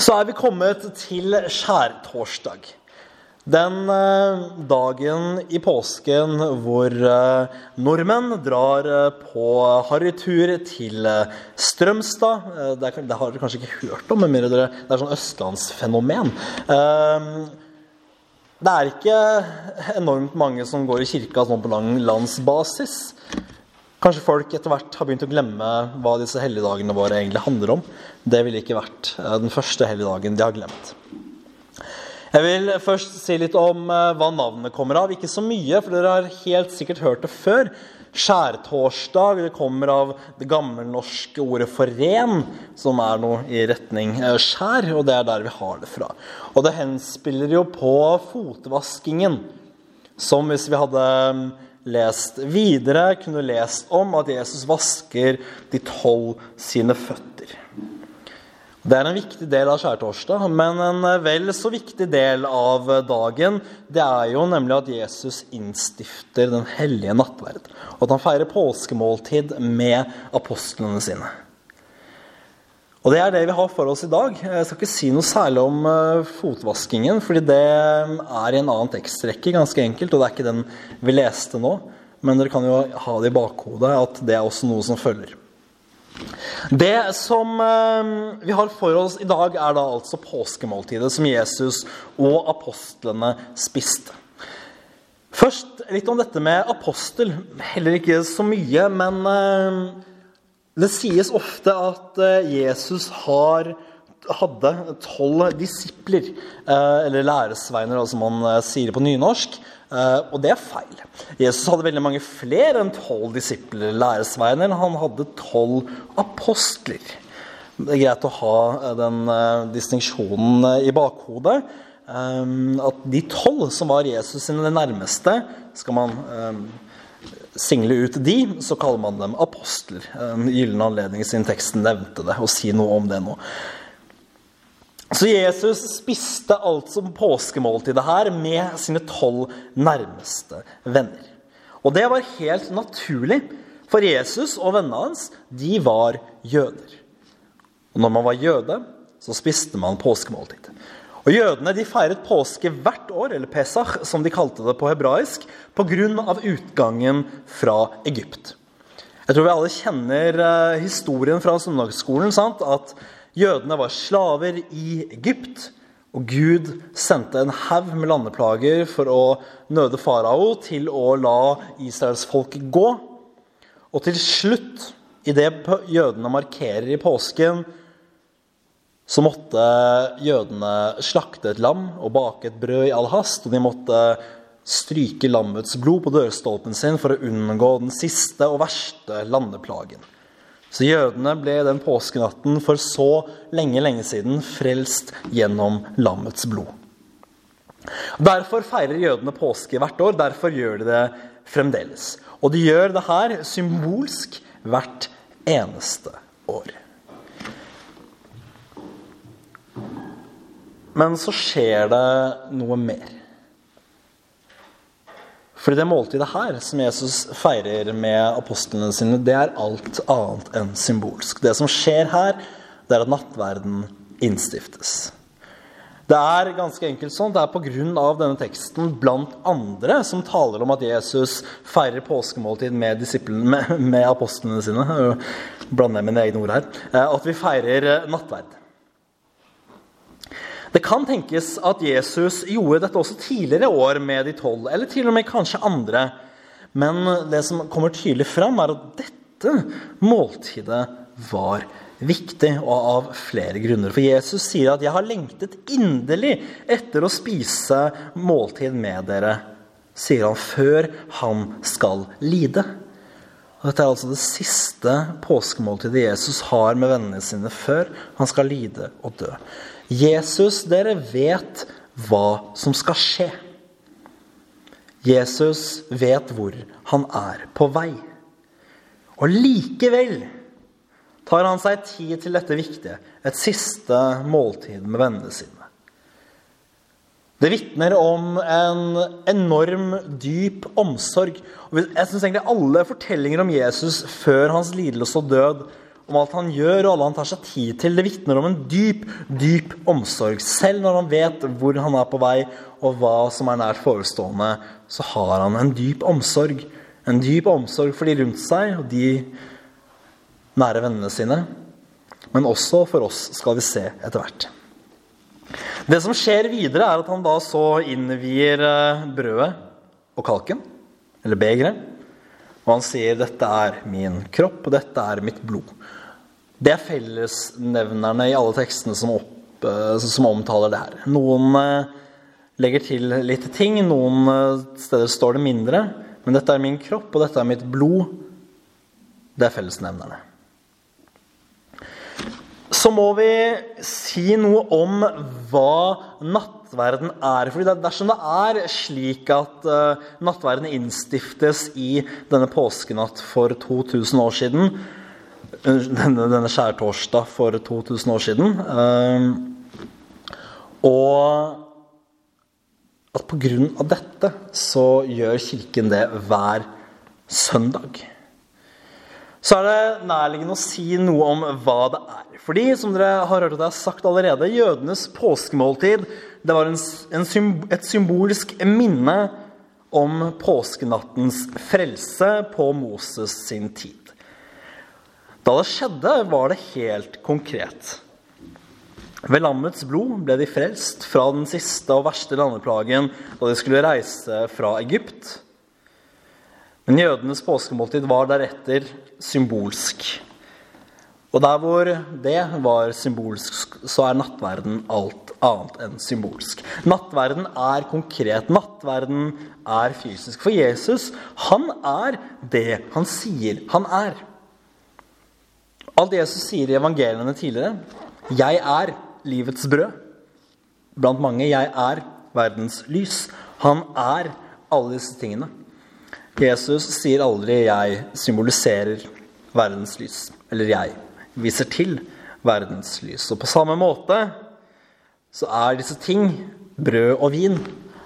Så er vi kommet til skjærtorsdag. Den eh, dagen i påsken hvor eh, nordmenn drar eh, på harrytur til Strømstad. Det, har dere kanskje ikke hørt om, men Det er sånn østlandsfenomen. Det er ikke enormt mange som går i kirka sånn på lang landsbasis. Kanskje folk etter hvert har begynt å glemme hva disse helligdagene våre egentlig handler om. Det ville ikke vært eh, den første helligdagen de har glemt. Jeg vil først si litt om eh, hva navnet kommer av. Ikke så mye, for dere har helt sikkert hørt det før. Skjærtorsdag det kommer av det gammelnorske ordet for ren, som er noe i retning eh, skjær, og det er der vi har det fra. Og det henspiller jo på fotvaskingen, som hvis vi hadde mm, lest videre, kunne lest om at Jesus vasker de tolv sine føtter. Det er en viktig del av skjærtorsdag, men en vel så viktig del av dagen det er jo nemlig at Jesus innstifter den hellige nattverd. Og at han feirer påskemåltid med apostlene sine. Og det er det vi har for oss i dag. Jeg skal ikke si noe særlig om eh, fotvaskingen, fordi det er i en annen tekstrekke, ganske enkelt, og det er ikke den vi leste nå. Men dere kan jo ha det i bakhodet at det er også noe som følger. Det som eh, vi har for oss i dag, er da altså påskemåltidet som Jesus og apostlene spiste. Først litt om dette med apostel. Heller ikke så mye, men eh, det sies ofte at eh, Jesus har hadde tolv disipler, eller læresveiner, som man sier på nynorsk. Og det er feil. Jesus hadde veldig mange flere enn tolv disipler, læresveiner. Han hadde tolv apostler. Det er greit å ha den distinksjonen i bakhodet. At de tolv som var Jesus sine nærmeste, skal man single ut de, så kaller man dem apostler. En gyllen anledning siden teksten nevnte det, Og si noe om det nå. Så Jesus spiste alt som påskemåltidet her med sine tolv nærmeste venner. Og det var helt naturlig, for Jesus og vennene hans de var jøder. Og når man var jøde, så spiste man påskemåltid. Og Jødene de feiret påske hvert år, eller Pesach, som de kalte det på hebraisk, pga. utgangen fra Egypt. Jeg tror vi alle kjenner eh, historien fra søndagsskolen. sant? At Jødene var slaver i Egypt, og Gud sendte en haug med landeplager for å nøde farao til å la israelsfolket gå. Og til slutt, idet jødene markerer i påsken, så måtte jødene slakte et lam og bake et brød i all hast. Og de måtte stryke lammets blod på dørstolpen sin for å unngå den siste og verste landeplagen. Så jødene ble den påskenatten for så lenge, lenge siden frelst gjennom lammets blod. Derfor feirer jødene påske hvert år. Derfor gjør de det fremdeles. Og de gjør det her symbolsk hvert eneste år. Men så skjer det noe mer. Fordi det måltidet her, som Jesus feirer med apostlene sine, det er alt annet enn symbolsk. Det som skjer her, det er at nattverden innstiftes. Det er ganske enkelt sånn, det er pga. denne teksten blant andre som taler om at Jesus feirer påskemåltid med, med, med apostlene sine. Blander jeg mine egne ord her. Eh, at vi feirer nattverd. Det kan tenkes at Jesus gjorde dette også tidligere år med de tolv, eller til og med kanskje andre. Men det som kommer tydelig fram, er at dette måltidet var viktig, og av flere grunner. For Jesus sier at 'jeg har lengtet inderlig etter å spise måltid med dere', sier han før han skal lide. Dette er altså det siste påskemåltidet Jesus har med vennene sine før han skal lide og dø. Jesus, dere vet hva som skal skje. Jesus vet hvor han er på vei. Og likevel tar han seg tid til dette viktige, et siste måltid med vennene sine. Det vitner om en enorm, dyp omsorg. Jeg syns egentlig alle fortellinger om Jesus før hans lidelse og død om alt han gjør, og alle han tar seg tid til. Det vitner om en dyp, dyp omsorg. Selv når han vet hvor han er på vei, og hva som er nært forestående, så har han en dyp omsorg. En dyp omsorg for de rundt seg og de nære vennene sine. Men også for oss, skal vi se etter hvert. Det som skjer videre, er at han da så innvier eh, brødet og kalken, eller begeret. Og han sier 'dette er min kropp, og dette er mitt blod'. Det er fellesnevnerne i alle tekstene som, opp, eh, som omtaler det her. Noen eh, legger til litt ting, noen steder står det mindre. Men dette er min kropp, og dette er mitt blod. Det er fellesnevnerne. Så må vi si noe om hva nattverden er. Fordi Dersom det er slik at nattverden innstiftes i denne påskenatt for 2000 år siden, denne, denne skjærtorsdag for 2000 år siden. Ehm, og at pga. dette så gjør Kirken det hver søndag. Så er det nærliggende å si noe om hva det er. Fordi, som dere har hørt at jeg har sagt allerede, jødenes påskemåltid det var en, en, et symbolsk minne om påskenattens frelse på Moses sin tid. Da det skjedde, var det helt konkret. Ved lammets blod ble de frelst fra den siste og verste landeplagen da de skulle reise fra Egypt. Men jødenes påskemåltid var deretter symbolsk. Og der hvor det var symbolsk, så er nattverden alt annet enn symbolsk. Nattverden er konkret. Nattverden er fysisk. For Jesus, han er det han sier han er. Alt Jesus sier i evangeliene tidligere 'Jeg er livets brød'. Blant mange 'Jeg er verdens lys'. Han er alle disse tingene. Jesus sier aldri 'jeg symboliserer verdens lys', eller 'jeg viser til verdens lys'. Og på samme måte så er disse ting, brød og vin,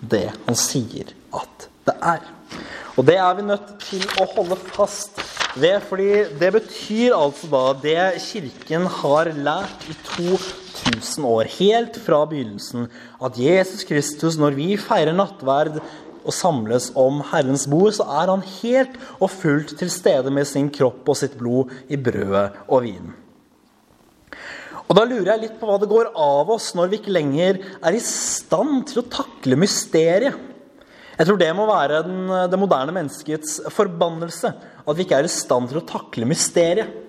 det han sier at det er. Og det er vi nødt til å holde fast ved, fordi det betyr altså da det Kirken har lært i 2000 år, helt fra begynnelsen, at Jesus Kristus, når vi feirer nattverd og samles om Herrens bord, så er han helt og fullt til stede med sin kropp og sitt blod i brødet og vinen. Og Da lurer jeg litt på hva det går av oss når vi ikke lenger er i stand til å takle mysteriet. Jeg tror det må være den, det moderne menneskets forbannelse. At vi ikke er i stand til å takle mysteriet.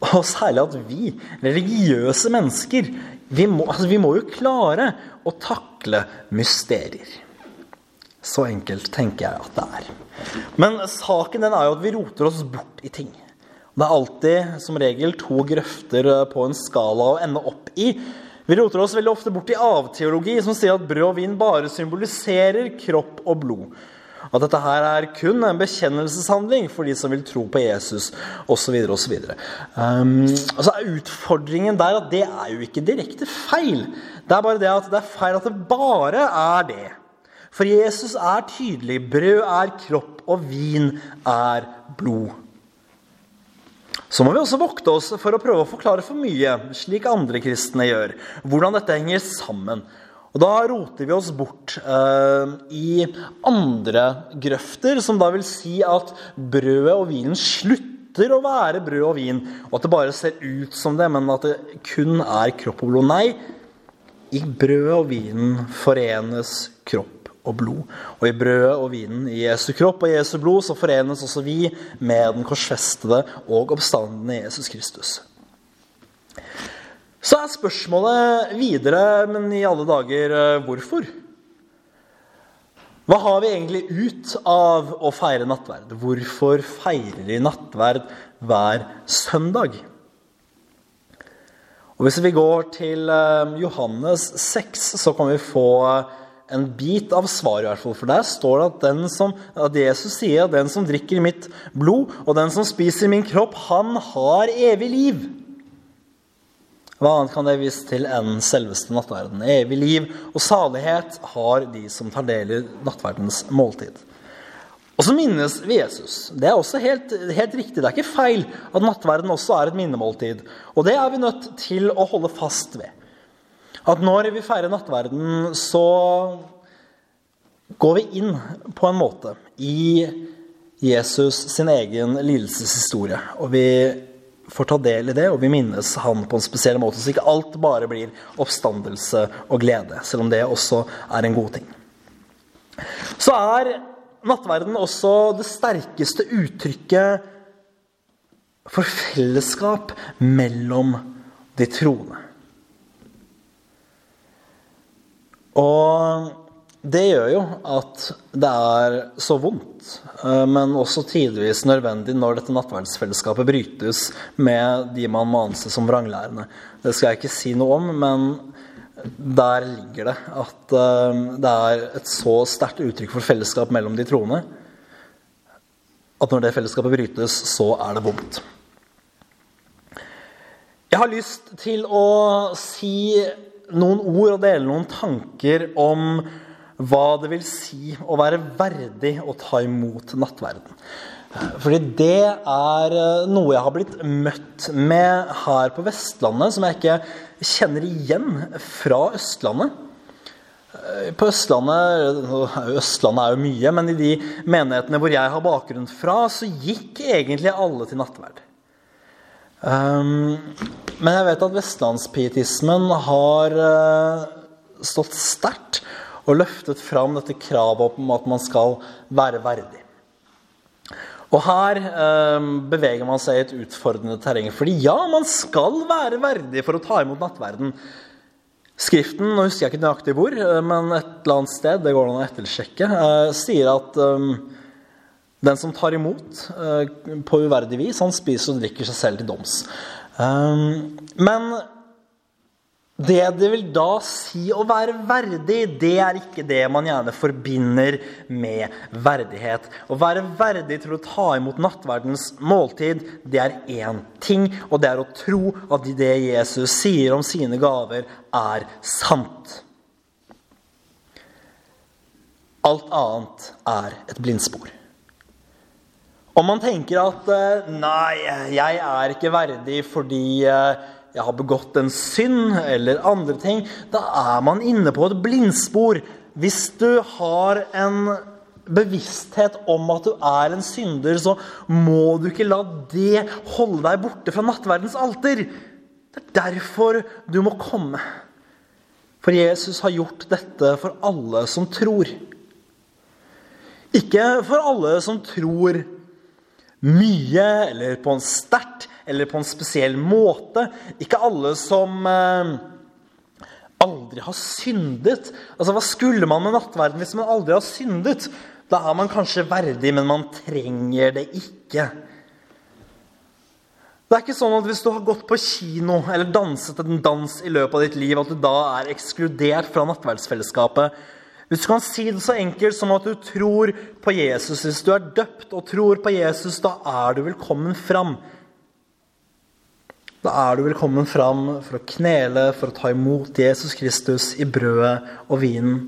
Og særlig at vi, religiøse mennesker, vi må, altså vi må jo klare å takle mysterier. Så enkelt tenker jeg at det er. Men saken den er jo at vi roter oss bort i ting. Det er alltid som regel to grøfter på en skala å ende opp i. Vi roter oss veldig ofte bort i avteologi, som sier at brød og vin bare symboliserer kropp og blod. At dette her er kun en bekjennelseshandling for de som vil tro på Jesus osv. osv. Um, altså er utfordringen der at det er jo ikke direkte feil. Det er bare det at det er feil at det bare er det. For Jesus er tydelig. Brød er kropp, og vin er blod. Så må vi også vokte oss for å prøve å forklare for mye, slik andre kristne gjør, hvordan dette henger sammen. Og Da roter vi oss bort eh, i andre grøfter, som da vil si at brødet og vinen slutter å være brød og vin, og at det bare ser ut som det, men at det kun er kropp og blod. Nei, i brødet og vinen forenes kropp og blod. Og i brødet og vinen i Jesu kropp og Jesu blod så forenes også vi med den korsfestede og oppstandende Jesus Kristus. Så er spørsmålet videre, men i alle dager eh, hvorfor? Hva har vi egentlig ut av å feire nattverd? Hvorfor feirer vi nattverd hver søndag? Og Hvis vi går til eh, Johannes 6, så kan vi få en bit av svaret, i hvert fall. For der står det at, den som, at Jesus sier at den som drikker mitt blod, og den som spiser min kropp, han har evig liv. Hva annet kan det vise til enn selveste nattverden? Evig liv og salighet har de som tar del i nattverdens måltid. Og så minnes vi Jesus. Det er også helt, helt, riktig. Det er ikke feil at nattverden også er et minnemåltid. Og det er vi nødt til å holde fast ved. At når vi feirer nattverden, så går vi inn på en måte i Jesus sin egen lidelseshistorie. Og vi får ta del i det, og vi minnes han på en spesiell måte, så ikke alt bare blir oppstandelse og glede, selv om det også er en god ting. Så er nattverden også det sterkeste uttrykket for fellesskap mellom de troende. Og det gjør jo at det er så vondt, eh, men også tidvis nødvendig når dette nattverdsfellesskapet brytes med de man må anse som vranglærende. Det skal jeg ikke si noe om, men der ligger det at uh, det er et så sterkt uttrykk for fellesskap mellom de troende at når det fellesskapet brytes, så er det vondt. Jeg har lyst til å si noen ord og dele noen tanker om hva det vil si å være verdig å ta imot nattverden. Fordi det er eh, noe jeg har blitt møtt med her på Vestlandet, som jeg ikke kjenner igjen fra Østlandet. Eh, på Østlandet Østlandet er jo mye, men i de menighetene hvor jeg har bakgrunn fra, så gikk egentlig alle til nattverd. Um, men jeg vet at vestlandspietismen har uh, stått sterkt og løftet fram dette kravet om at man skal være verdig. Og her eh, beveger man seg i et utfordrende terreng. Fordi ja, man skal være verdig for å ta imot nattverden. Skriften, nå husker jeg ikke nøyaktig hvor, eh, men et eller annet sted, det går an å ettersjekke, eh, sier at eh, den som tar imot eh, på uverdig vis, han spiser og drikker seg selv til doms. Eh, men det det vil da si å være verdig, det er ikke det man gjerne forbinder med verdighet. Å være verdig til å ta imot nattverdens måltid, det er én ting, og det er å tro at det Jesus sier om sine gaver, er sant. Alt annet er et blindspor. Om man tenker at eh, 'nei, jeg er ikke verdig fordi' eh, jeg har begått en synd eller andre ting, da er man inne på et blindspor. Hvis du har en bevissthet om at du er en synder, så må du ikke la det holde deg borte fra nattverdens alter. Det er derfor du må komme. For Jesus har gjort dette for alle som tror. Ikke for alle som tror mye eller på en sterkt eller på en spesiell måte. Ikke alle som eh, aldri har syndet. Altså, Hva skulle man med nattverden hvis man aldri har syndet? Da er man kanskje verdig, men man trenger det ikke. Det er ikke sånn at hvis du har gått på kino eller danset en dans i løpet av ditt liv, at du da er ekskludert fra nattverdsfellesskapet. Hvis du kan si det så enkelt som at du tror på Jesus, hvis du er døpt og tror på Jesus, da er du velkommen fram. Da er du velkommen fram for å knele, for å ta imot Jesus Kristus i brødet og vinen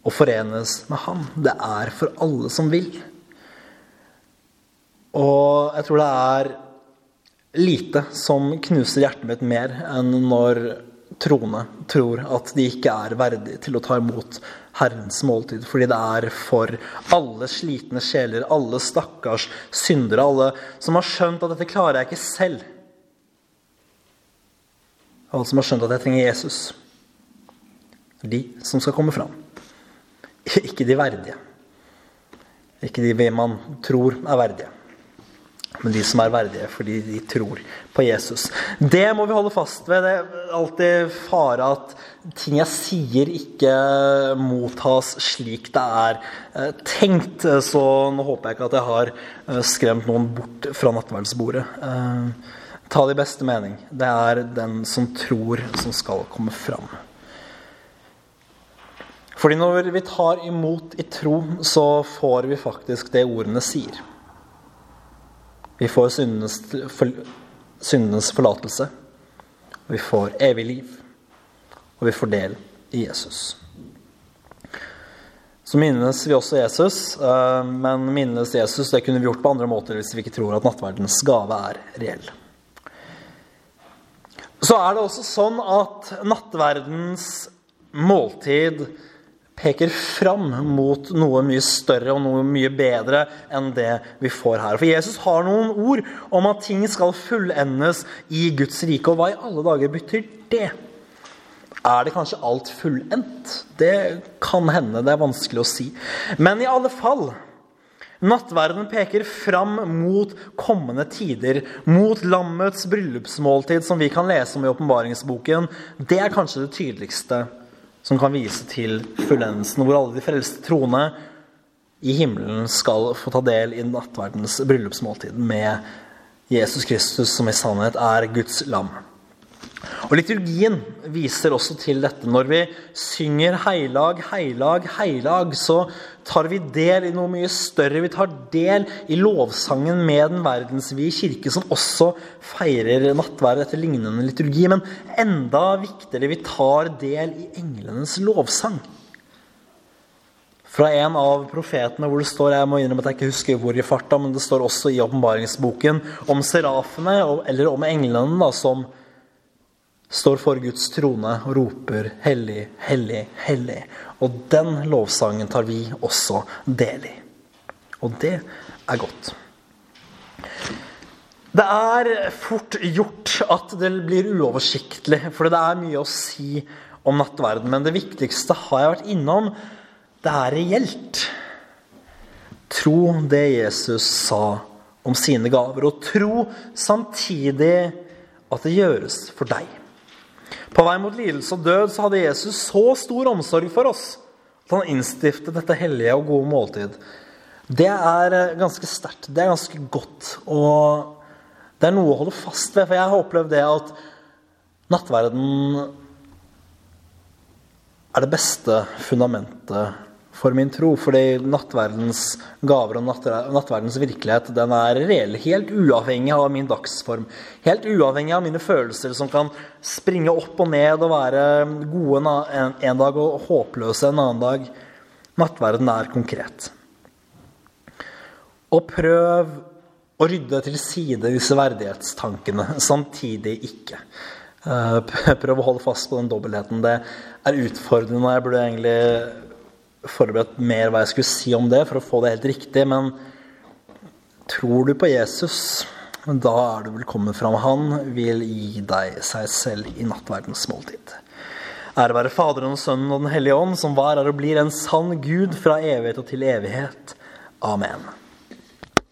og forenes med ham. Det er for alle som vil. Og jeg tror det er lite som knuser hjertet mitt mer enn når troende tror at de ikke er verdige til å ta imot Herrens måltid. Fordi det er for alle slitne sjeler, alle stakkars syndere, alle som har skjønt at dette klarer jeg ikke selv. Alle som har skjønt at jeg trenger Jesus. De som skal komme fram. Ikke de verdige. Ikke de man tror er verdige. Men de som er verdige fordi de tror på Jesus. Det må vi holde fast ved. Det er alltid fare at ting jeg sier, ikke mottas slik det er eh, tenkt. Så nå håper jeg ikke at jeg har eh, skremt noen bort fra nattverdsbordet. Eh, Ta det i beste mening. Det er den som tror, som skal komme fram. Fordi når vi tar imot i tro, så får vi faktisk det ordene sier. Vi får syndenes, syndenes forlatelse. Vi får evig liv. Og vi får del i Jesus. så minnes vi også Jesus. eh, Men minnes Jesus det kunne vi gjort på andre måter hvis vi ikke tror at nattverdens gave er reell. Så er det også sånn at nattverdens måltid peker fram mot noe mye større og noe mye bedre enn det vi får her. For Jesus har noen ord om at ting skal fullendes i Guds rike. Og hva i alle dager betyr det? Er det kanskje alt fullendt? Det kan hende. Det er vanskelig å si. Men i alle fall Nattverden peker fram mot kommende tider, mot lammets bryllupsmåltid, som vi kan lese om i åpenbaringsboken. Det er kanskje det tydeligste som kan vise til fullendelsen, hvor alle de frelste troende i himmelen skal få ta del i nattverdens bryllupsmåltid med Jesus Kristus, som i sannhet er Guds lam. Og Liturgien viser også til dette. Når vi synger 'Heilag, heilag, heilag', så tar vi del i noe mye større. Vi tar del i lovsangen med den verdensvide kirke, som også feirer nattverd etter lignende liturgi. Men enda viktigere, vi tar del i englenes lovsang. Fra en av profetene hvor det står jeg må innrømme at jeg ikke husker hvor i farta, men det står også i åpenbaringsboken om serafene, eller om englene, da, som står for Guds trone og roper 'Hellig, hellig, hellig'. Og den lovsangen tar vi også del i. Og det er godt. Det er fort gjort at det blir uoversiktlig, for det er mye å si om nattverden. Men det viktigste har jeg vært innom. Det er reelt. Tro det Jesus sa om sine gaver, og tro samtidig at det gjøres for deg. På vei mot lidelse og død så hadde Jesus så stor omsorg for oss at han innstiftet dette hellige og gode måltid. Det er eh, ganske sterkt. Det er ganske godt. Og det er noe å holde fast ved. For jeg har opplevd det at nattverden er det beste fundamentet for min tro. Fordi nattverdens gaver og nattverdens virkelighet den er reell. Helt uavhengig av min dagsform. Helt uavhengig av mine følelser som kan springe opp og ned og være gode en dag og håpløse en annen dag. Nattverden er konkret. Og prøv å rydde til side disse verdighetstankene. Samtidig ikke. Eh, prøv å holde fast på den dobbeltheten. Det er utfordrende. Jeg burde egentlig forberedt mer hva jeg skulle si om det for å få det helt riktig, men tror du på Jesus, da er du velkommen fram. Han vil gi deg seg selv i nattverdens måltid. Ære være Faderen og Sønnen og Den hellige ånd, som var, er og blir en sann Gud fra evighet og til evighet. Amen.